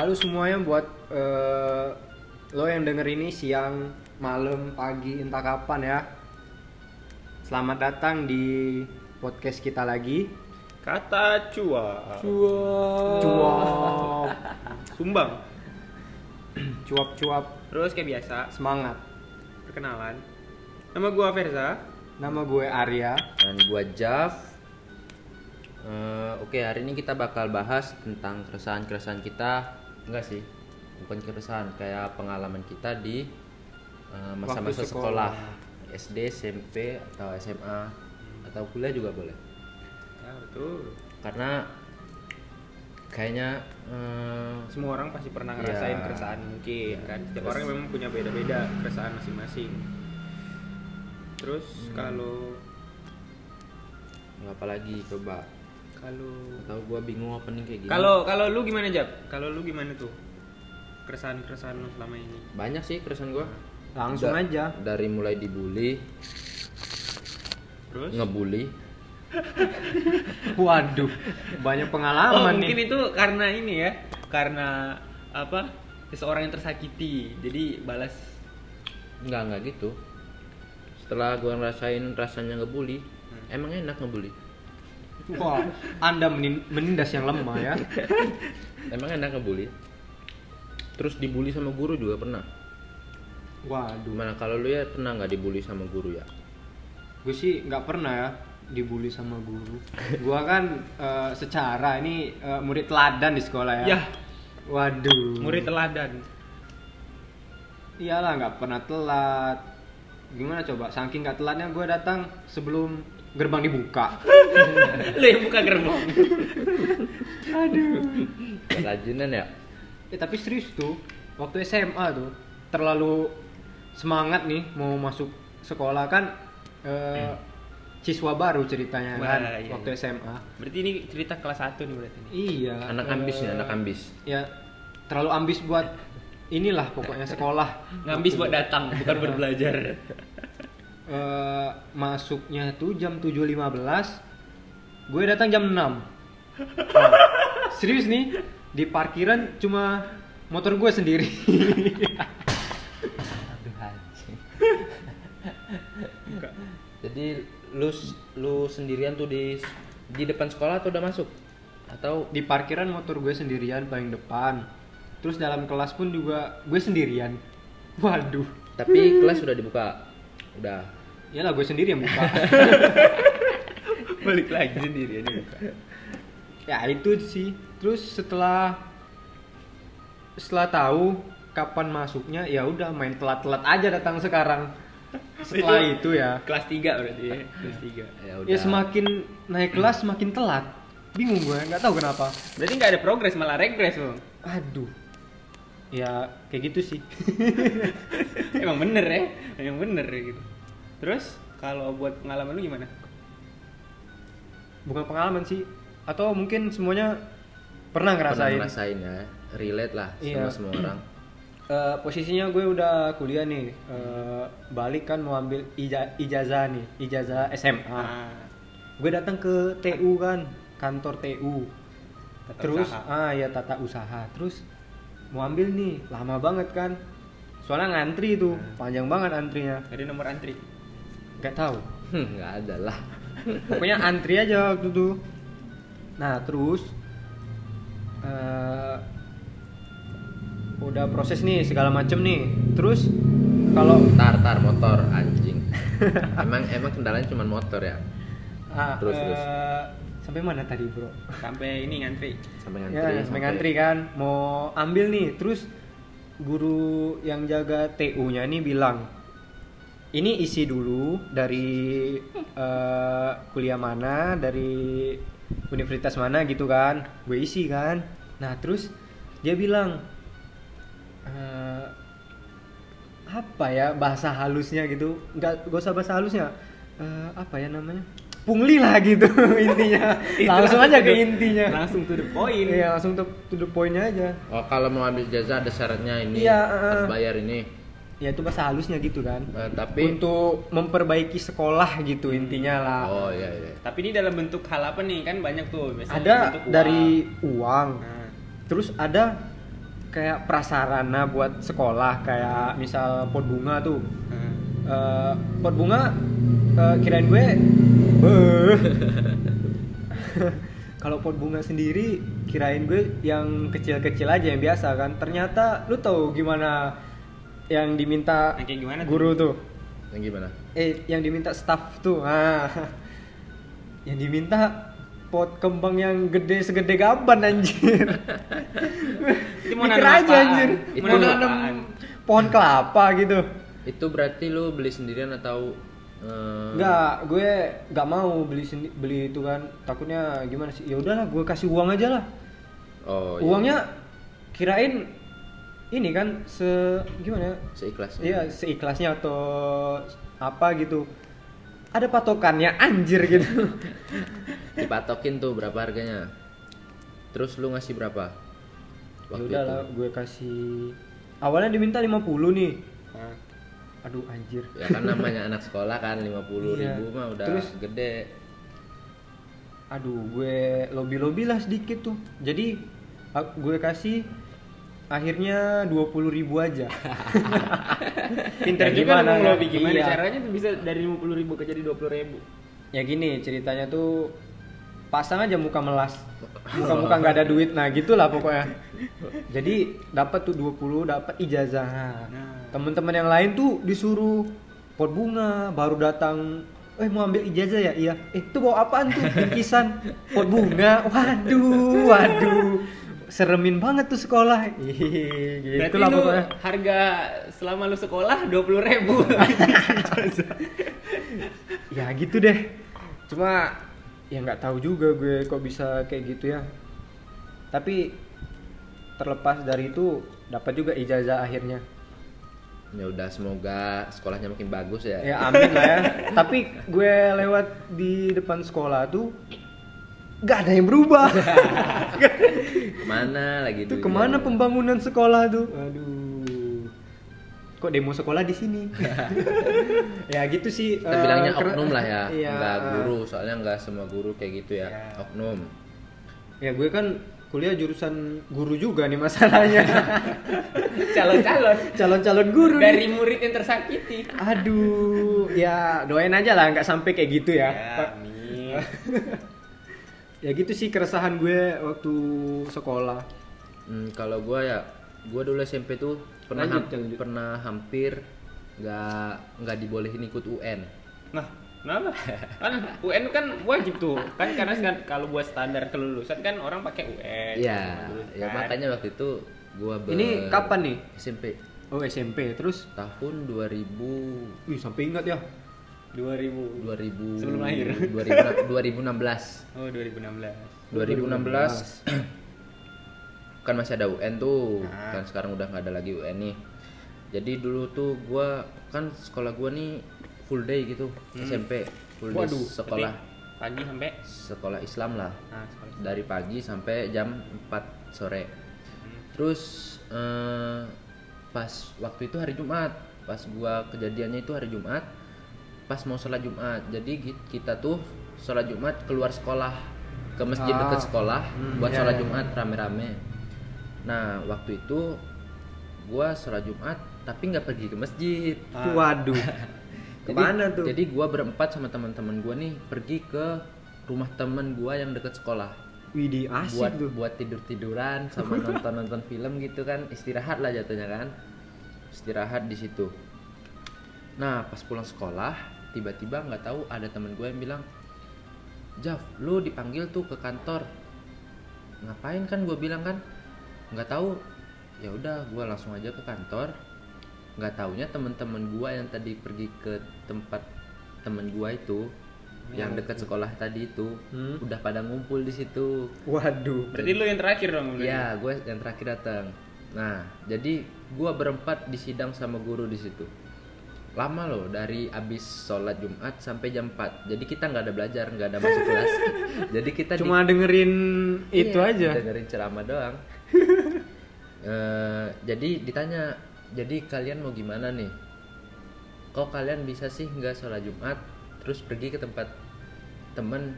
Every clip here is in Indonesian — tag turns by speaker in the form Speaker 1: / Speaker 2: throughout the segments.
Speaker 1: Halo semuanya buat eh, lo yang denger ini siang, malam, pagi, entah kapan ya. Selamat datang di podcast kita lagi.
Speaker 2: Kata cua.
Speaker 1: Cuap,
Speaker 2: Sumbang.
Speaker 1: cuap-cuap,
Speaker 2: Terus kayak biasa,
Speaker 1: semangat.
Speaker 2: perkenalan. Nama gua Verza.
Speaker 1: Nama gue Arya.
Speaker 3: Dan gua Jav. Eh, Oke hari ini kita bakal bahas tentang keresahan-keresahan kita Enggak sih Bukan keresahan Kayak pengalaman kita di eh, masa-masa sekolah.
Speaker 1: sekolah.
Speaker 3: SD, SMP, atau SMA Atau kuliah juga boleh
Speaker 2: Ya betul.
Speaker 3: Karena Kayaknya eh,
Speaker 2: Semua orang pasti pernah ngerasain
Speaker 3: Iya.
Speaker 2: keresahan mungkin kan. Setiap
Speaker 3: Terus-
Speaker 2: orang memang punya beda-beda keresahan masing-masing. Terus
Speaker 3: Hmm.
Speaker 2: kalau
Speaker 3: apa lagi coba
Speaker 2: kalau
Speaker 3: Atau gua bingung opening kayak gini
Speaker 2: kalau kalau lu gimana Jab? Kalau lu gimana tuh? Keresahan-keresahan lu selama ini.
Speaker 3: Banyak sih keresahan gua
Speaker 1: Langsung
Speaker 3: Da-
Speaker 1: aja.
Speaker 3: Dari mulai dibully
Speaker 2: Terus?
Speaker 3: Ngebully
Speaker 1: Waduh, banyak
Speaker 2: Oh,
Speaker 1: pengalaman
Speaker 2: mungkin
Speaker 1: nih.
Speaker 2: itu karena ini ya, karena apa? Seseorang yang tersakiti, jadi balas.
Speaker 3: Enggak, enggak gitu. Setelah gua ngerasain rasanya ngebully,
Speaker 2: Hmm.
Speaker 3: emang enak ngebully.
Speaker 1: Wah, Anda menin- menindas yang lemah ya.
Speaker 3: Emang enak ngebully. Terus dibully sama guru juga pernah.
Speaker 1: Waduh,
Speaker 3: Gimana kalau lu ya pernah nggak dibully sama guru ya?
Speaker 1: gue sih nggak pernah ya dibully sama guru. Gua kan eh, secara ini eh, murid teladan di sekolah ya.
Speaker 2: Ya,
Speaker 1: Waduh.
Speaker 2: murid teladan.
Speaker 1: Iyalah nggak pernah telat. Gimana coba? Saking nggak telatnya gue datang sebelum gerbang dibuka.
Speaker 2: Lu yang buka gerbang.
Speaker 3: Rajinan ya?
Speaker 1: Eh tapi serius tuh, waktu SMA tuh terlalu semangat nih mau masuk sekolah kan eh, siswa baru ceritanya kan
Speaker 2: Wah, iya,
Speaker 1: waktu
Speaker 2: iya.
Speaker 1: SMA.
Speaker 2: Berarti ini cerita kelas 1 nih berarti. nih.
Speaker 1: Iya.
Speaker 3: Anak ambis
Speaker 1: eh,
Speaker 3: nih, anak ambis.
Speaker 1: Ya terlalu ambis buat inilah pokoknya sekolah.
Speaker 2: Ngambis buat datang, bukan buat belajar.
Speaker 1: Eh, masuknya tuh jam 7.15 gue datang jam 6 Nah, serius nih di parkiran cuma motor gue sendiri.
Speaker 3: Jadi lu lu sendirian tuh di di depan sekolah atau udah masuk? Atau
Speaker 1: di parkiran motor gue sendirian paling depan terus dalam kelas pun juga gue sendirian waduh
Speaker 3: tapi kelas sudah dibuka? Udah.
Speaker 1: Iyalah gue sendiri yang buka
Speaker 2: Balik lagi sendiri ini buka.
Speaker 1: ya itu sih terus setelah setelah tahu kapan masuknya ya udah main telat-telat aja datang sekarang setelah itu, ya
Speaker 2: Kelas 3 berarti ya, kelas 3.
Speaker 3: Ya udah.
Speaker 1: ya semakin naik kelas semakin telat bingung gue nggak tahu kenapa
Speaker 2: Berarti nggak ada progres malah regres lo.
Speaker 1: aduh ya kayak gitu sih
Speaker 2: Emang bener ya, emang bener ya gitu. Terus kalau buat pengalaman lu gimana?
Speaker 1: bukan pengalaman sih atau mungkin semuanya pernah
Speaker 3: Pernah
Speaker 1: ngerasain
Speaker 3: ngerasain ya. Relate lah
Speaker 1: Iya.
Speaker 3: sama semua orang.
Speaker 1: Eh, posisinya gue udah kuliah nih Eh, balik kan mau ambil ija- ijazah nih ijazah SMA
Speaker 2: Ah,
Speaker 1: gue datang ke TU kan kantor TU
Speaker 2: tata
Speaker 1: terus
Speaker 2: usaha.
Speaker 1: ah ya tata usaha terus mau ambil nih lama banget kan soalnya ngantri tuh panjang banget antrinya
Speaker 2: Ada nomor antri.
Speaker 1: Nggak tahu
Speaker 3: Hmm, nggak ada lah.
Speaker 1: pokoknya antri aja waktu itu nah terus eh, udah proses nih segala macem nih terus kalau
Speaker 3: Tar tar motor anjing. emang emang kendalanya cuma motor ya.
Speaker 1: ah,
Speaker 3: Terus,
Speaker 1: eh,
Speaker 3: terus.
Speaker 1: sampai mana tadi bro
Speaker 2: Sampai ini ngantri.
Speaker 3: Sampai ngantri.
Speaker 1: ya sampai ngantri kan mau ambil nih terus guru yang jaga TU-nya nih bilang ini isi dulu dari eh, kuliah mana dari universitas mana gitu kan gue isi kan nah terus dia bilang eh, apa ya bahasa halusnya gitu nggak gak usah bahasa halusnya Eh, apa ya namanya pungli lah gitu intinya
Speaker 2: Itu
Speaker 1: langsung aja ke intinya
Speaker 2: Langsung to the point.
Speaker 1: Iya langsung to, to the point aja.
Speaker 3: Oh kalau mau ambil jasa ada syaratnya ini
Speaker 1: Iya,
Speaker 3: harus
Speaker 1: eh.
Speaker 3: bayar ini.
Speaker 1: Ya itu bahasa halusnya gitu kan.
Speaker 3: Eh, tapi
Speaker 1: Untuk memperbaiki sekolah gitu intinya lah.
Speaker 3: oh iya iya.
Speaker 2: Tapi ini dalam bentuk hal apa nih? Kan banyak tuh biasanya
Speaker 1: ada
Speaker 2: bentuk uang.
Speaker 1: dari uang.
Speaker 2: Nah,
Speaker 1: Terus ada kayak prasarana buat sekolah kayak misal pot bunga tuh
Speaker 2: Nah,
Speaker 1: Eh, pot bunga eh, kirain gue kalau pot bunga sendiri kirain gue yang kecil-kecil aja yang biasa kan ternyata lu tahu gimana yang diminta
Speaker 2: Yang kayak gimana tuh?
Speaker 1: guru tuh
Speaker 3: Yang gimana?
Speaker 1: eh yang diminta staff tuh ah yang diminta pot kembang yang gede segede gaban anjir
Speaker 2: Itu mau
Speaker 1: Mikir
Speaker 2: nanam
Speaker 1: aja anjir
Speaker 3: Itu
Speaker 1: mau
Speaker 2: nanam
Speaker 1: pohon kelapa gitu
Speaker 3: Itu berarti lu beli sendirian atau eh,
Speaker 1: Enggak, gue nggak mau beli sendi- beli itu kan. Takutnya gimana sih? Ya udahlah, gue kasih uang aja lah.
Speaker 3: Oh, iya.
Speaker 1: Uangnya kirain ini kan se gimana? ya?
Speaker 3: seikhlasnya.
Speaker 1: Iya, seikhlasnya atau apa gitu. Ada patokannya anjir gitu.
Speaker 3: Dipatokin tuh berapa harganya. Terus lu ngasih berapa?
Speaker 1: ya
Speaker 3: Waktu
Speaker 1: udahlah,
Speaker 3: itu.
Speaker 1: gue kasih awalnya diminta 50 nih.
Speaker 2: nah.
Speaker 1: Aduh anjir.
Speaker 3: Ya kan namanya anak sekolah kan 50
Speaker 1: Iya.
Speaker 3: ribu mah udah
Speaker 1: Terus?
Speaker 3: gede.
Speaker 1: Aduh, gue lobby-lobby lah sedikit tuh. Jadi gue kasih akhirnya 20.000 ribu aja.
Speaker 2: Pinter
Speaker 1: Ya,
Speaker 2: juga
Speaker 1: gimana
Speaker 2: lu
Speaker 1: kan?
Speaker 2: lobby gimana
Speaker 1: Iya.
Speaker 2: caranya tuh bisa dari 50 ribu ke jadi 20 ribu
Speaker 1: Ya gini ceritanya tuh pasang aja muka melas. Muka-muka nggak ada duit. Nah, gitulah pokoknya. Jadi dapat tuh 20 dapat ijazah.
Speaker 2: Nah.
Speaker 1: Temen-temen yang lain tuh disuruh pot bunga, baru datang Eh mau ambil ijazah ya? Iya. Eh itu bawa apaan tuh? Bingkisan pot bunga. Waduh, waduh. Seremin banget tuh sekolah. Ih,
Speaker 2: Berarti
Speaker 1: gitu lah pokoknya.
Speaker 2: harga selama lu sekolah 20 ribu
Speaker 1: ya gitu deh cuma ya nggak tahu juga gue kok bisa kayak gitu ya tapi terlepas dari itu dapat juga ijazah akhirnya
Speaker 3: Ya udah semoga sekolahnya makin bagus ya.
Speaker 1: ya amin lah ya tapi gue lewat di depan sekolah tuh nggak ada yang berubah
Speaker 3: Ke mana lagi
Speaker 1: itu
Speaker 3: ke
Speaker 1: mana pembangunan sekolah tuh aduh kok demo sekolah di sini ya gitu sih
Speaker 3: Kita
Speaker 1: eh,
Speaker 3: bilangnya
Speaker 1: ker-
Speaker 3: oknum lah ya,
Speaker 1: Iya.
Speaker 3: nggak guru. Soalnya nggak semua guru kayak gitu ya.
Speaker 1: Iya.
Speaker 3: Oknum.
Speaker 1: Ya gue kan kuliah jurusan guru juga nih masalahnya.
Speaker 2: calon-calon
Speaker 1: Calon-calon guru. nih.
Speaker 2: dari murid yang tersakiti
Speaker 1: Aduh, ya doain aja lah nggak sampai kayak gitu ya.
Speaker 2: ya, amin.
Speaker 1: Ya gitu sih keresahan gue waktu sekolah.
Speaker 3: Hmm, kalau gua ya, gua dulu SMP tuh pernah
Speaker 1: Lanjut,
Speaker 3: ham-
Speaker 1: lanjut.
Speaker 3: pernah hampir nggak nggak dibolehin ikut UN.
Speaker 2: nah kenapa kan UN kan wajib tuh kan karena segan- kalau buat standar kelulusan kan orang pakai UN
Speaker 3: Iya, ya
Speaker 2: kan.
Speaker 3: makanya waktu itu gua ber-
Speaker 1: Ini kapan nih?
Speaker 3: SMP
Speaker 1: Oh SMP, terus
Speaker 3: tahun 2000
Speaker 1: Wih sampai ingat ya.
Speaker 2: 2000
Speaker 3: 2000
Speaker 2: Sebelum lahir.
Speaker 3: 2000 2016
Speaker 2: oh 2016
Speaker 3: 2016 kan masih ada UN tuh.
Speaker 2: Nah.
Speaker 3: kan sekarang udah nggak ada lagi UN nih. Jadi dulu tuh gua kan sekolah gua nih full day gitu SMP full day
Speaker 1: Waduh,
Speaker 3: sekolah.
Speaker 2: Berarti pagi sampai?
Speaker 3: Sekolah Islam lah.
Speaker 2: Nah sekolah
Speaker 3: dari pagi sampai jam 4 sore. Terus eh, pas waktu itu hari Jumat. Pas gua kejadiannya itu hari Jumat pas mau sholat Jumat jadi kita tuh sholat Jumat keluar sekolah ke masjid
Speaker 1: Ah.
Speaker 3: dekat sekolah
Speaker 1: Hmm,
Speaker 3: buat
Speaker 1: ya,
Speaker 3: sholat
Speaker 1: ya.
Speaker 3: Jumat rame-rame nah waktu itu gua sholat Jumat tapi nggak pergi ke masjid
Speaker 2: Ah.
Speaker 1: Waduh.
Speaker 3: jadi,
Speaker 1: Ke mana tuh?
Speaker 3: jadi gua berempat sama teman-teman gua nih pergi ke rumah teman gua yang deket sekolah
Speaker 1: Widih asik
Speaker 3: buat
Speaker 1: tuh.
Speaker 3: buat tidur tiduran sama nonton nonton film gitu kan istirahat lah jatuhnya kan istirahat di situ nah pas pulang sekolah tiba-tiba nggak tahu ada temen gue yang bilang Jaf lu dipanggil tuh ke kantor ngapain kan gue bilang kan nggak tahu ya udah gue langsung aja ke kantor nggak taunya temen-temen gue yang tadi pergi ke tempat temen gue itu yang dekat sekolah tadi itu
Speaker 1: Hmm.
Speaker 3: udah pada ngumpul di situ
Speaker 1: Waduh.
Speaker 2: berarti lu yang terakhir dong?
Speaker 3: Iya, gue yang terakhir datang. Nah, jadi gue berempat disidang sama guru di situ. Lama loh, dari abis sholat Jumat sampai jam 4 Jadi kita nggak ada belajar, nggak ada masuk kelas. jadi kita di-
Speaker 1: Cuma dengerin itu
Speaker 3: Iya,
Speaker 1: aja.
Speaker 3: dengerin ceramah doang. Eh, jadi ditanya, jadi kalian mau gimana nih? Kok kalian bisa sih nggak sholat Jumat, terus pergi ke tempat temen?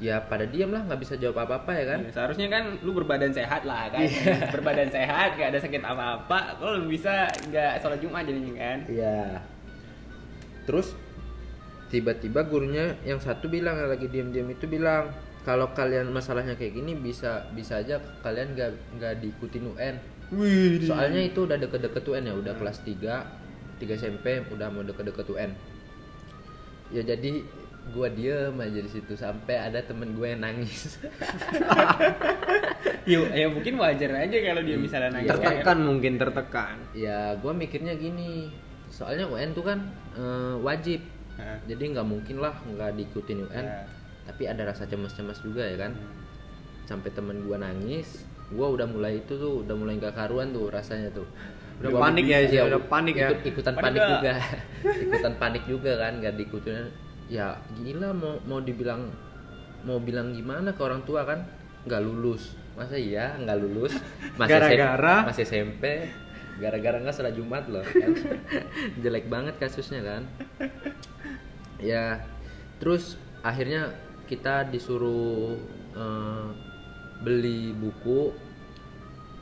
Speaker 3: Nah, ya pada diam lah nggak bisa jawab apa apa ya kan
Speaker 2: Iya, seharusnya kan lu berbadan sehat lah kan berbadan sehat gak ada sakit apa-apa kalau lu bisa nggak sholat jumat jadinya kan
Speaker 3: Iya. Terus tiba-tiba gurunya yang satu bilang yang lagi diam-diam itu bilang kalau kalian masalahnya kayak gini bisa bisa aja kalian nggak nggak diikutin UN. Soalnya itu udah deket-deket UN ya, udah kelas 3 3 SMP udah mau deket-deket UN. Ya jadi gua diem aja di situ sampai ada temen gue yang nangis.
Speaker 2: Yuk, ya mungkin wajar aja kalau dia misalnya nangis
Speaker 1: tertekan mungkin tertekan
Speaker 3: ya gua mikirnya gini, soalnya UN tuh kan eh, wajib.
Speaker 2: Hah.
Speaker 3: Jadi nggak mungkin lah nggak diikutin UN.
Speaker 2: Ya.
Speaker 3: tapi ada rasa cemas-cemas juga ya kan sampai temen gua nangis gua udah mulai itu tuh udah mulai gak karuan tuh rasanya tuh
Speaker 1: Udah
Speaker 3: Gua-
Speaker 1: panik ya, sih,
Speaker 3: iya,
Speaker 1: udah panik ya.
Speaker 3: ikut- ikutan
Speaker 2: Panik
Speaker 3: panik, juga ikutan panik juga kan gak diikutin ya gila mau mau dibilang mau bilang gimana ke orang tua kan? Nggak lulus. Masa iya? Nggak lulus. Masih SMP
Speaker 1: Gara-gara?
Speaker 3: masih SMP gara-gara nggak sholat Jumat loh kan? Jelek banget kasusnya kan? Ya terus akhirnya kita disuruh eh, beli buku.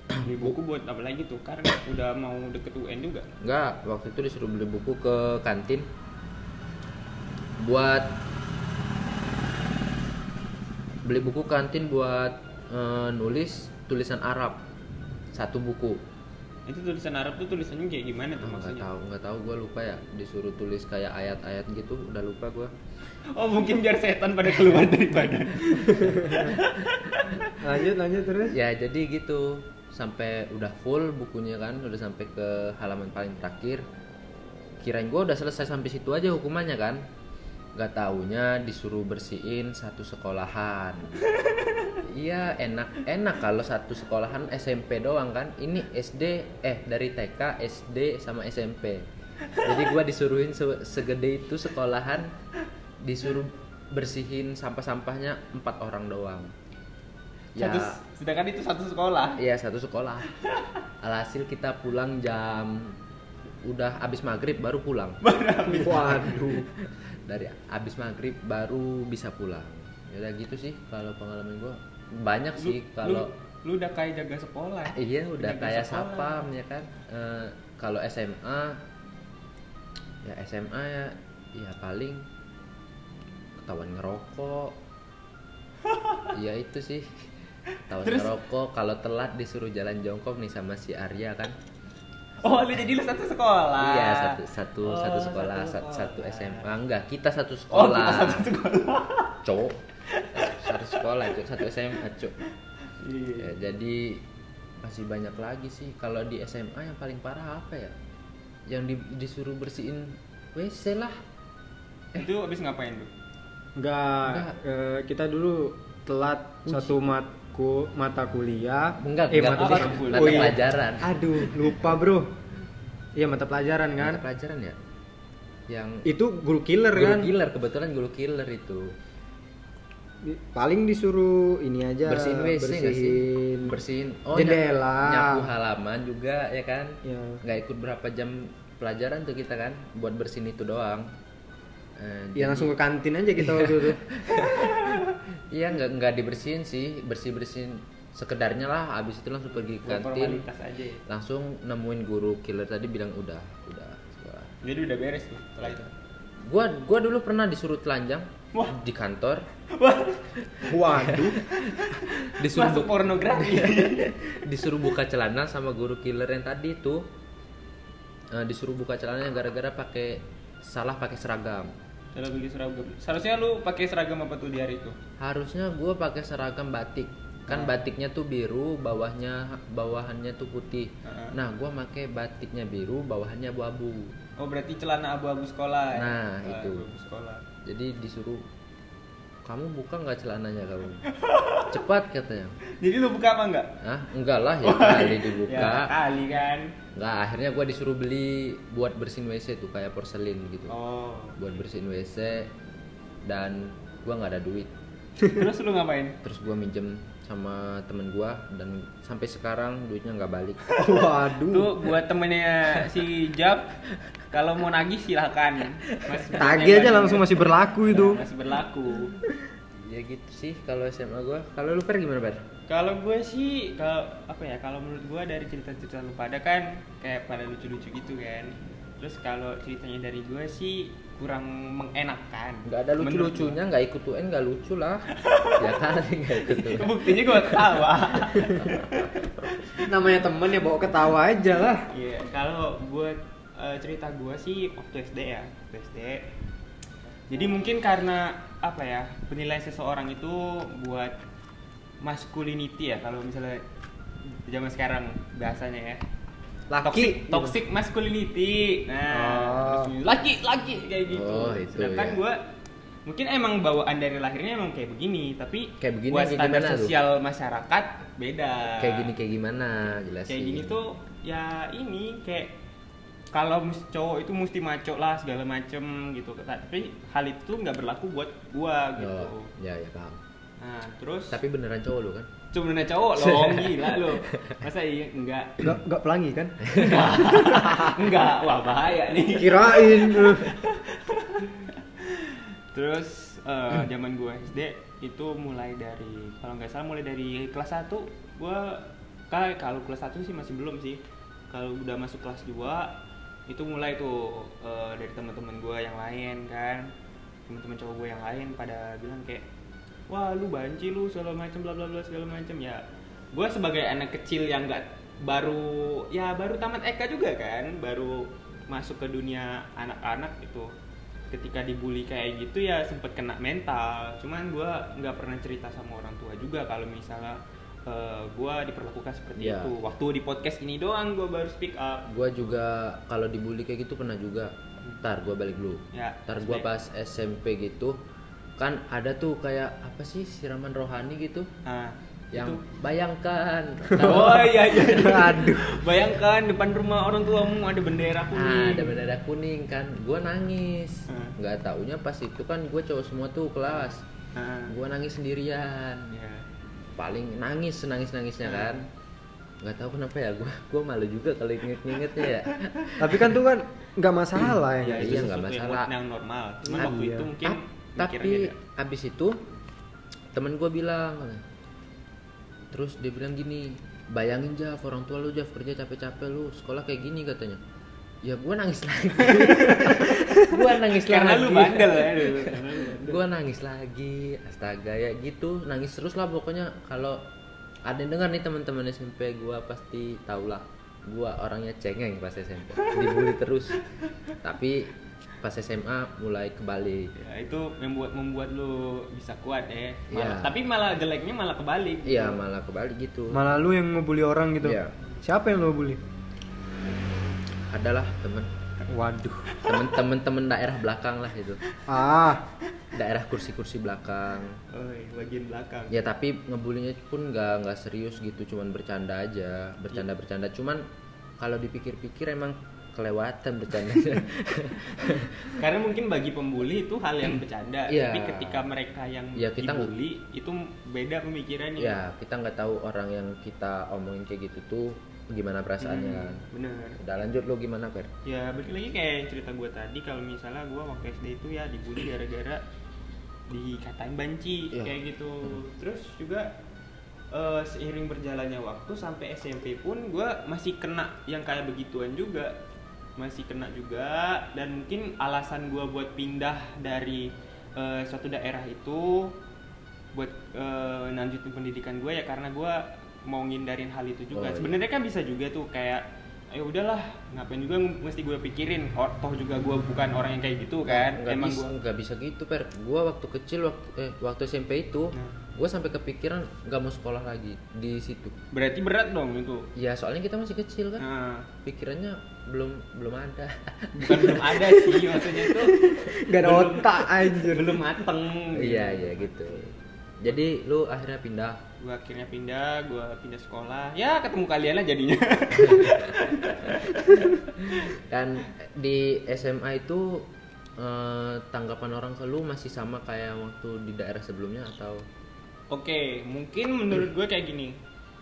Speaker 2: Beli buku buat apa lagi tuh? Karena udah mau deket UN juga.
Speaker 3: Enggak, waktu itu disuruh beli buku ke kantin buat beli buku kantin buat eh, nulis tulisan Arab. Satu buku.
Speaker 2: Itu tulisan Arab tuh tulisannya kayak gimana tuh
Speaker 3: nggak
Speaker 2: maksudnya?
Speaker 3: tahu nggak tahu gue lupa ya. Disuruh tulis kayak ayat-ayat gitu udah lupa gue
Speaker 2: Oh mungkin biar setan pada keluar dari badan.
Speaker 1: lanjut lanjut terus.
Speaker 3: Ya jadi gitu. Sampai udah full bukunya kan udah sampai ke halaman paling terakhir. Kirain gue udah selesai sampai situ aja hukumannya kan nggak taunya disuruh bersihin satu sekolahan. Iya enak enak kalau satu sekolahan SMP doang kan. Ini SD eh dari TK SD sama SMP jadi gua disuruhin se- segede itu sekolahan disuruh bersihin sampah-sampahnya empat orang doang. Ya.
Speaker 2: Satu, sedangkan itu satu sekolah.
Speaker 3: Iya satu sekolah. Alhasil kita pulang jam udah abis maghrib baru pulang.
Speaker 1: waduh
Speaker 3: Dari abis maghrib baru bisa pulang. Ya udah gitu sih kalau pengalaman gua banyak
Speaker 2: Lu-
Speaker 3: sih kalau
Speaker 2: lu, lu udah kayak jaga sekolah.
Speaker 3: iya udah kayak sapam ya kan. Eh, kalau SMA ya SMA ya ya paling ketahuan ngerokok. Iya itu sih. Ketahuan
Speaker 2: Terus?
Speaker 3: ngerokok kalau telat disuruh jalan jongkok nih sama si Arya kan.
Speaker 2: Oh, lu jadi lu satu sekolah.
Speaker 3: Iya satu satu
Speaker 2: Oh,
Speaker 3: satu sekolah
Speaker 2: satu
Speaker 3: satu,
Speaker 2: sekolah.
Speaker 3: SMA enggak kita satu
Speaker 2: Oh,
Speaker 3: sekolah.
Speaker 2: kita satu sekolah.
Speaker 3: Cowok satu sekolah itu satu SMA cok.
Speaker 2: Iya.
Speaker 3: Ya, jadi masih banyak lagi sih kalau di SMA yang paling parah apa ya? Yang di- disuruh bersihin WC lah.
Speaker 2: Itu habis ngapain tuh?
Speaker 1: Enggak,
Speaker 3: Enggak.
Speaker 1: eh, kita dulu telat satu matku mata kuliah.
Speaker 3: Enggak,
Speaker 1: eh,
Speaker 3: enggak,
Speaker 1: mata, kuliah.
Speaker 2: kuliah.
Speaker 3: mata
Speaker 1: Oh, iya.
Speaker 3: pelajaran.
Speaker 1: Aduh, lupa bro. Iya mata pelajaran kan.
Speaker 3: Mata pelajaran ya? Yang
Speaker 1: Itu guru killer
Speaker 3: guru
Speaker 1: kan.
Speaker 3: killer kebetulan guru killer itu.
Speaker 1: Paling disuruh ini aja.
Speaker 3: bersihin WC
Speaker 1: bersihin.
Speaker 3: Bersihin oh,
Speaker 1: jendela.
Speaker 3: nyapu, nyapu halaman juga ya kan?
Speaker 1: Ya.
Speaker 3: nggak ikut berapa jam pelajaran tuh kita kan buat bersihin itu doang Eh,
Speaker 1: Ya
Speaker 3: jadi-
Speaker 1: langsung ke kantin aja kita waktu itu.
Speaker 3: iya nggak nggak dibersihin sih bersih bersihin sekedarnya lah abis itu langsung pergi ke kantin
Speaker 2: aja ya.
Speaker 3: langsung nemuin guru killer tadi bilang udah udah sekolah
Speaker 2: Jadi udah beres tuh setelah itu.
Speaker 3: gua gua dulu pernah disuruh telanjang
Speaker 2: Wah.
Speaker 3: di kantor
Speaker 2: Wah,
Speaker 1: Waduh.
Speaker 3: disuruh
Speaker 2: masuk pornografi.
Speaker 3: disuruh buka celana sama guru killer yang tadi tuh Eh, disuruh buka celananya gara-gara pakai salah pakai seragam
Speaker 2: Salah beli seragam. Seharusnya lu pakai seragam apa tuh di hari itu?
Speaker 3: harusnya gue pakai seragam batik kan
Speaker 2: Ah.
Speaker 3: batiknya tuh biru bawahnya bawahannya tuh putih
Speaker 2: Ah.
Speaker 3: nah gue pakai batiknya biru bawahannya abu-abu
Speaker 2: Oh, berarti celana abu-abu sekolah. ya?
Speaker 3: Nah,
Speaker 2: Ah,
Speaker 3: itu.
Speaker 2: Abu-abu sekolah.
Speaker 3: jadi disuruh kamu buka nggak celananya kamu cepat katanya
Speaker 2: Jadi lu buka apa enggak?
Speaker 3: ah enggak lah ya kali dibuka
Speaker 2: Ya, kali kan.
Speaker 3: nggak akhirnya gue disuruh beli buat bersihin wc tuh kayak porselin gitu
Speaker 2: Oh.
Speaker 3: buat bersihin wc dan gue nggak ada duit
Speaker 2: Terus lu ngapain?
Speaker 3: terus gue minjem sama temen gue dan sampai sekarang duitnya nggak balik
Speaker 1: Waduh.
Speaker 2: Tuh buat temennya si Jab kalau mau nagih silahkan.
Speaker 1: Tagih aja langsung masih berlaku itu.
Speaker 2: masih berlaku.
Speaker 3: Ya gitu sih kalau SMA gua kalau lu per gimana per
Speaker 2: Kalau gue sih kalau apa ya kalau menurut gue dari cerita-cerita lu pada kan kayak pada lucu-lucu gitu kan. Terus kalau ceritanya dari gue sih kurang mengenakan.
Speaker 3: nggak ada lucu lucunya nggak ikut UN nggak lucu lah ya kali nggak ikut. UN
Speaker 2: Buktinya gue ketawa.
Speaker 1: Namanya temen ya bawa ketawa aja lah.
Speaker 2: Iya, kalau gue eh, cerita gue sih waktu SD ya, waktu SD. Jadi mungkin karena apa ya penilaian seseorang itu buat masculinity ya kalau misalnya zaman sekarang bahasanya ya
Speaker 1: Laki.
Speaker 2: toxic
Speaker 1: gitu.
Speaker 2: toxic masculinity nah
Speaker 1: Oh.
Speaker 2: laki laki kayak gitu
Speaker 3: Oh, itu
Speaker 2: sedangkan
Speaker 3: ya.
Speaker 2: gue mungkin emang bawaan dari lahirnya emang kayak begini tapi
Speaker 3: Kayak begini
Speaker 2: buat
Speaker 3: kayak
Speaker 2: standar
Speaker 3: gimana tuh?
Speaker 2: sosial masyarakat beda
Speaker 3: kayak gini kayak gimana jelasin
Speaker 2: kayak gini tuh ya ini kayak kalau cowok itu mesti maco lah segala macem gitu. Tapi hal itu nggak berlaku buat gua gitu.
Speaker 3: Oh, ya ya paham.
Speaker 2: Nah terus
Speaker 3: tapi beneran cowok lu kan?
Speaker 2: Sebenarnya cowok loh gila lo masa iya? Enggak.
Speaker 1: Enggak enggak pelangi kan?
Speaker 2: enggak. Wah bahaya nih.
Speaker 1: Kirain.
Speaker 2: terus eh, zaman gua SD itu mulai dari kalau nggak salah mulai dari kelas 1 gua kayak kalau kelas 1 sih masih belum sih. Kalau udah masuk kelas 2 itu mulai tuh eh, dari teman-teman gua yang lain kan. Teman-teman cowok gue yang lain pada bilang kayak wah lu banci lu segala macam bla bla bla segala macam ya gua sebagai anak kecil yang nggak baru ya baru tamat EK juga kan baru masuk ke dunia anak-anak itu ketika dibully kayak gitu ya sempet kena mental. Cuman gua nggak pernah cerita sama orang tua juga kalau misalnya eh, gua diperlakukan seperti
Speaker 3: Ya.
Speaker 2: itu. Waktu di podcast ini doang gua baru speak up.
Speaker 3: Gua juga kalau dibully kayak gitu pernah juga. Ntar gua balik dulu.
Speaker 2: Ya
Speaker 3: ntar gua pas SMP gitu kan ada tuh kayak apa sih siraman rohani gitu?
Speaker 2: Nah,
Speaker 3: yang
Speaker 2: itu.
Speaker 3: bayangkan.
Speaker 2: Oh iya iya, iya.
Speaker 1: Aduh.
Speaker 2: bayangkan depan rumah orang tuamu ada bendera
Speaker 3: Ah,
Speaker 2: kuning.
Speaker 3: ada bendera kuning kan. Gua nangis.
Speaker 2: Hmm.
Speaker 3: nggak taunya pas itu kan gua cowok semua tuh kelas.
Speaker 2: Nah,
Speaker 3: gua nangis sendirian.
Speaker 2: Ya.
Speaker 3: Paling nangis senangis nangisnya
Speaker 2: Hmm.
Speaker 3: kan nggak tahu kenapa ya gua gua malu juga kalau inget ingetnya ya
Speaker 1: Tapi kan tuh kan nggak masalah ya.
Speaker 2: Ya,
Speaker 3: iya,
Speaker 2: itu
Speaker 3: nggak
Speaker 2: yang,
Speaker 3: masalah.
Speaker 2: yang normal cuma
Speaker 1: Iya.
Speaker 2: waktu itu mungkin
Speaker 3: Ap- tapi abis itu temen gue bilang terus dia bilang gini bayangin Jaf orang tua lu Jaf kerja capek-capek lu sekolah kayak gini katanya ya gue nangis lagi gue nangis
Speaker 2: karena
Speaker 3: lagi
Speaker 2: lu bandel ya. Karena lu bandel.
Speaker 3: gue nangis lagi astaga ya gitu nangis terus lah pokoknya kalau ada yang dengar nih teman-teman SMP gue pasti tau lah gue orangnya cengeng pas SMP dibully terus tapi pas SMA mulai kebalik
Speaker 2: Ya, itu membuat membuat lu bisa kuat ya. Malah-
Speaker 3: Iya.
Speaker 2: Tapi malah jeleknya malah kebalik.
Speaker 3: iya malah kebalik gitu
Speaker 1: Malah lu yang ngebully orang gitu.
Speaker 3: Iya.
Speaker 1: Siapa yang lu bully?
Speaker 3: Adalah temen
Speaker 1: Waduh.
Speaker 3: temen-temen temen daerah belakang lah itu
Speaker 1: Ah,
Speaker 3: daerah kursi-kursi belakang
Speaker 2: Oh, bagian belakang.
Speaker 3: ya tapi ngebulinya pun nggak nggak serius gitu cuman bercanda aja bercanda bercanda cuman kalau dipikir-pikir emang kelewatan bercandanya
Speaker 2: Karena mungkin bagi pembuli itu hal yang bercanda,
Speaker 3: Iya.
Speaker 2: tapi ketika mereka yang
Speaker 3: Iya, kita
Speaker 2: dibully itu beda pemikirannya.
Speaker 3: ya kita nggak tahu orang yang kita omongin kayak gitu tuh gimana perasaannya kan
Speaker 2: Hmm, bener.
Speaker 3: udah lanjut lo gimana Fer?
Speaker 2: Ya balik lagi kayak cerita gue tadi kalau misalnya gue waktu SD itu ya dibully gara-gara dikatain banci
Speaker 3: Iya.
Speaker 2: kayak gitu. Terus juga eh, seiring berjalannya waktu sampai SMP pun gue masih kena yang kayak begituan juga, masih kena juga dan mungkin alasan gue buat pindah dari eh, suatu daerah itu buat eh, lanjutin pendidikan gue ya karena gue mau ngindarin hal itu juga.
Speaker 3: Oh, iya.
Speaker 2: Sebenarnya kan bisa juga tuh kayak ya udahlah ngapain juga mesti gue pikirin. Oh, toh juga gue bukan orang yang kayak gitu kan.
Speaker 3: nggak
Speaker 2: emang
Speaker 3: bisa
Speaker 2: gue
Speaker 3: nggak bisa gitu per. Gue waktu kecil waktu eh, waktu SMP itu
Speaker 2: Nah.
Speaker 3: gue sampai kepikiran nggak mau sekolah lagi di situ.
Speaker 2: Berarti berat dong itu?
Speaker 3: Ya soalnya kita masih kecil kan.
Speaker 2: Nah.
Speaker 3: Pikirannya belum belum ada.
Speaker 2: Bukan belum ada sih maksudnya itu
Speaker 1: gak ada
Speaker 2: belum-
Speaker 1: otak anjir.
Speaker 2: belum mateng
Speaker 3: iya iya gitu jadi lu akhirnya pindah?
Speaker 2: Gue akhirnya pindah gue pindah sekolah. Ya ketemu kalian lah jadinya.
Speaker 3: Dan di SMA itu eh, tanggapan orang ke lu masih sama kayak waktu di daerah sebelumnya atau?
Speaker 2: Oke, mungkin menurut gue kayak gini.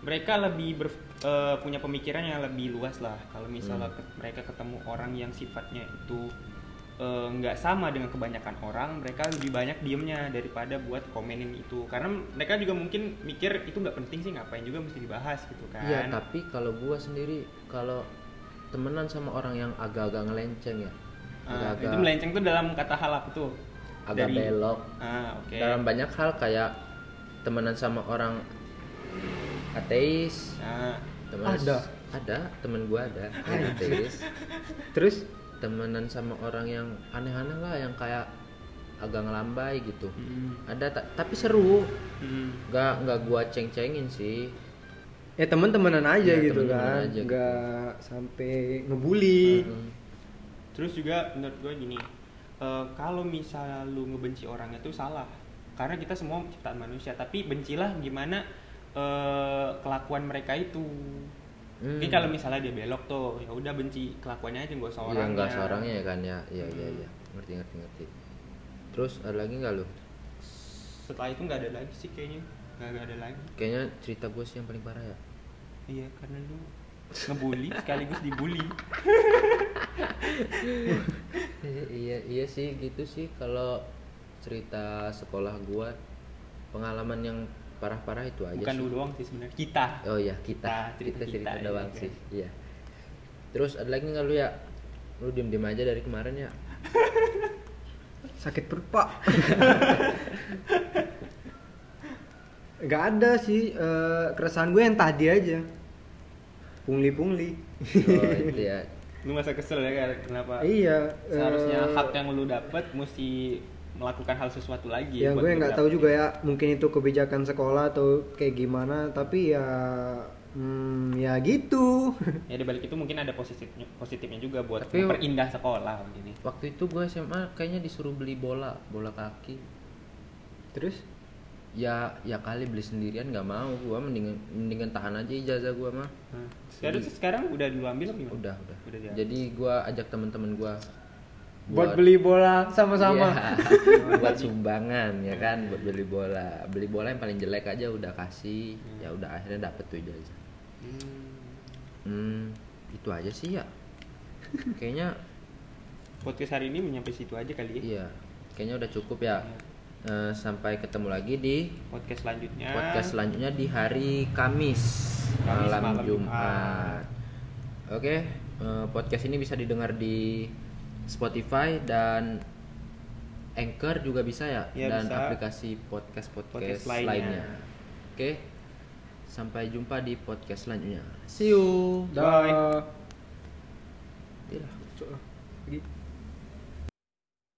Speaker 2: Mereka lebih ber- eh, punya pemikiran yang lebih luas lah. Kalau misalnya ke- mereka ketemu orang yang sifatnya itu eh, nggak sama dengan kebanyakan orang mereka lebih banyak diemnya daripada buat komenin itu karena mereka juga mungkin mikir itu nggak penting sih ngapain juga mesti dibahas gitu kan
Speaker 3: Iya, tapi kalau gua sendiri kalau temenan sama orang yang agak-agak ngelenceng ya.
Speaker 2: Ah,
Speaker 3: Agak-agak
Speaker 2: itu melenceng tuh dalam kata hal apa tuh
Speaker 3: agak belok.
Speaker 2: ah oke
Speaker 3: Dalam banyak hal kayak temenan sama orang ateis, temenan
Speaker 1: Ada?
Speaker 3: ada temen gua ada ateis.
Speaker 1: terus
Speaker 3: temenan sama orang yang aneh-aneh lah yang kayak agak ngelambai gitu.
Speaker 2: hmm,
Speaker 3: Ada ta- tapi seru.
Speaker 2: hmm.
Speaker 3: Nggak nggak gua ceng-cengin sih.
Speaker 1: ya temen-temenan aja
Speaker 3: Iya,
Speaker 1: gitu
Speaker 3: temen-temenan
Speaker 1: kan
Speaker 3: aja gitu.
Speaker 1: nggak sampai ngebully
Speaker 3: Mm.
Speaker 2: Terus juga menurut gue gini, eh, kalau misalnya lu ngebenci orang itu salah, karena kita semua ciptaan manusia. Tapi bencilah gimana eh, kelakuan mereka itu.
Speaker 3: Hmm.
Speaker 2: Mungkin kalau misalnya dia belok tuh, ya udah benci kelakuannya aja nggak usah
Speaker 3: Iya nggak seorangnya ya kan ya. Iya iya
Speaker 2: Hmm.
Speaker 3: iya. Ngerti ngerti ngerti. Terus ada lagi nggak lu?
Speaker 2: Setelah itu nggak ada lagi sih kayaknya, nggak ada lagi.
Speaker 3: Kayaknya cerita gue sih yang paling parah ya.
Speaker 2: Iya karena lu ngebully sekaligus dibully.
Speaker 3: iya iya iya sih gitu sih kalau cerita sekolah gua pengalaman yang parah-parah itu aja
Speaker 2: Bukan
Speaker 3: sih.
Speaker 2: lu doang sih sebenarnya, kita.
Speaker 3: Oh iya kita
Speaker 2: cerita
Speaker 3: kita cerita
Speaker 2: kita,
Speaker 3: doang
Speaker 2: iya,
Speaker 3: sih. Iya. Terus ada lagi nggak lu ya? Lu diem diem aja dari kemarin ya.
Speaker 1: sakit perut pak nggak ada sih eh, keresahan gue yang tadi aja pungli-pungli
Speaker 3: Oh itu ya.
Speaker 2: Lu masa kesel ya kan? Kenapa?
Speaker 1: iya
Speaker 2: Seharusnya
Speaker 1: eh,
Speaker 2: hak yang lu dapet mesti melakukan hal sesuatu lagi.
Speaker 1: ya gue nggak tahu juga ya mungkin itu kebijakan sekolah atau kayak gimana tapi ya hmm, ya gitu
Speaker 2: Ya di balik itu mungkin ada positifnya positifnya juga buat
Speaker 3: Tapi-
Speaker 2: memperindah sekolah gini.
Speaker 3: Waktu itu gue SMA kayaknya disuruh beli bola, bola kaki.
Speaker 1: terus
Speaker 3: Ya ya kali beli sendirian nggak mau. Gua mendingan mendingan tahan aja ijazah gua mah.
Speaker 2: Nah, sekarang sekarang udah lu ambil apa gimana?
Speaker 3: Udah udah.
Speaker 2: Udah diambil.
Speaker 3: Jadi gua ajak temen-temen gua
Speaker 1: buat beli bola sama-sama
Speaker 3: Iya, buat sumbangan ya kan buat beli bola beli bola yang paling jelek aja udah kasih
Speaker 2: Hmm.
Speaker 3: ya udah akhirnya dapet tuh ijazah
Speaker 2: Hmm.
Speaker 3: hmm itu aja sih ya kayaknya
Speaker 2: Podcast hari ini menyampai situ aja kali ya.
Speaker 3: iya kayaknya udah cukup ya Eh, sampai ketemu lagi di
Speaker 2: Podcast selanjutnya.
Speaker 3: podcast selanjutnya di hari Kamis,
Speaker 2: Kamis
Speaker 3: malam,
Speaker 2: malam
Speaker 3: Jumat. Oke, eh, podcast ini bisa didengar di Spotify dan Anchor juga bisa ya,
Speaker 2: Ya,
Speaker 3: dan
Speaker 2: bisa.
Speaker 3: aplikasi podcast podcast,
Speaker 2: Podcast lainnya.
Speaker 3: lainnya. Oke, sampai jumpa di podcast selanjutnya. See you.
Speaker 2: Bye.
Speaker 3: Iya.
Speaker 1: Pergi.